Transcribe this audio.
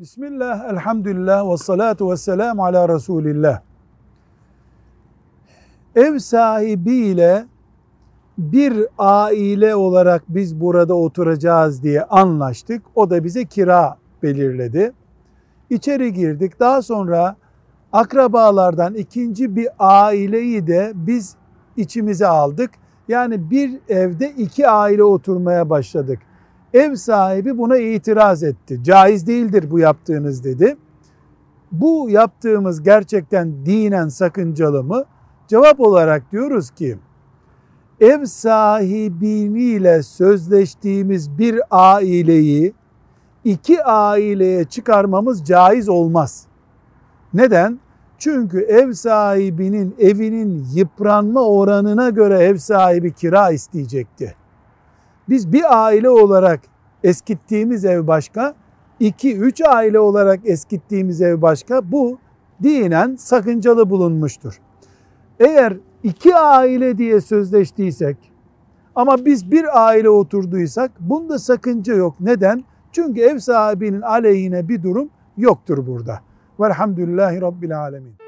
Bismillah, elhamdülillah ve salatu ve selamu ala Resulillah. Ev sahibiyle bir aile olarak biz burada oturacağız diye anlaştık. O da bize kira belirledi. İçeri girdik. Daha sonra akrabalardan ikinci bir aileyi de biz içimize aldık. Yani bir evde iki aile oturmaya başladık. Ev sahibi buna itiraz etti. Caiz değildir bu yaptığınız dedi. Bu yaptığımız gerçekten dinen sakıncalı mı? Cevap olarak diyoruz ki ev sahibiniyle sözleştiğimiz bir aileyi iki aileye çıkarmamız caiz olmaz. Neden? Çünkü ev sahibinin evinin yıpranma oranına göre ev sahibi kira isteyecekti. Biz bir aile olarak eskittiğimiz ev başka, iki üç aile olarak eskittiğimiz ev başka. Bu dinen sakıncalı bulunmuştur. Eğer iki aile diye sözleştiysek ama biz bir aile oturduysak bunda sakınca yok. Neden? Çünkü ev sahibinin aleyhine bir durum yoktur burada. Velhamdülillahi Rabbil Alemin.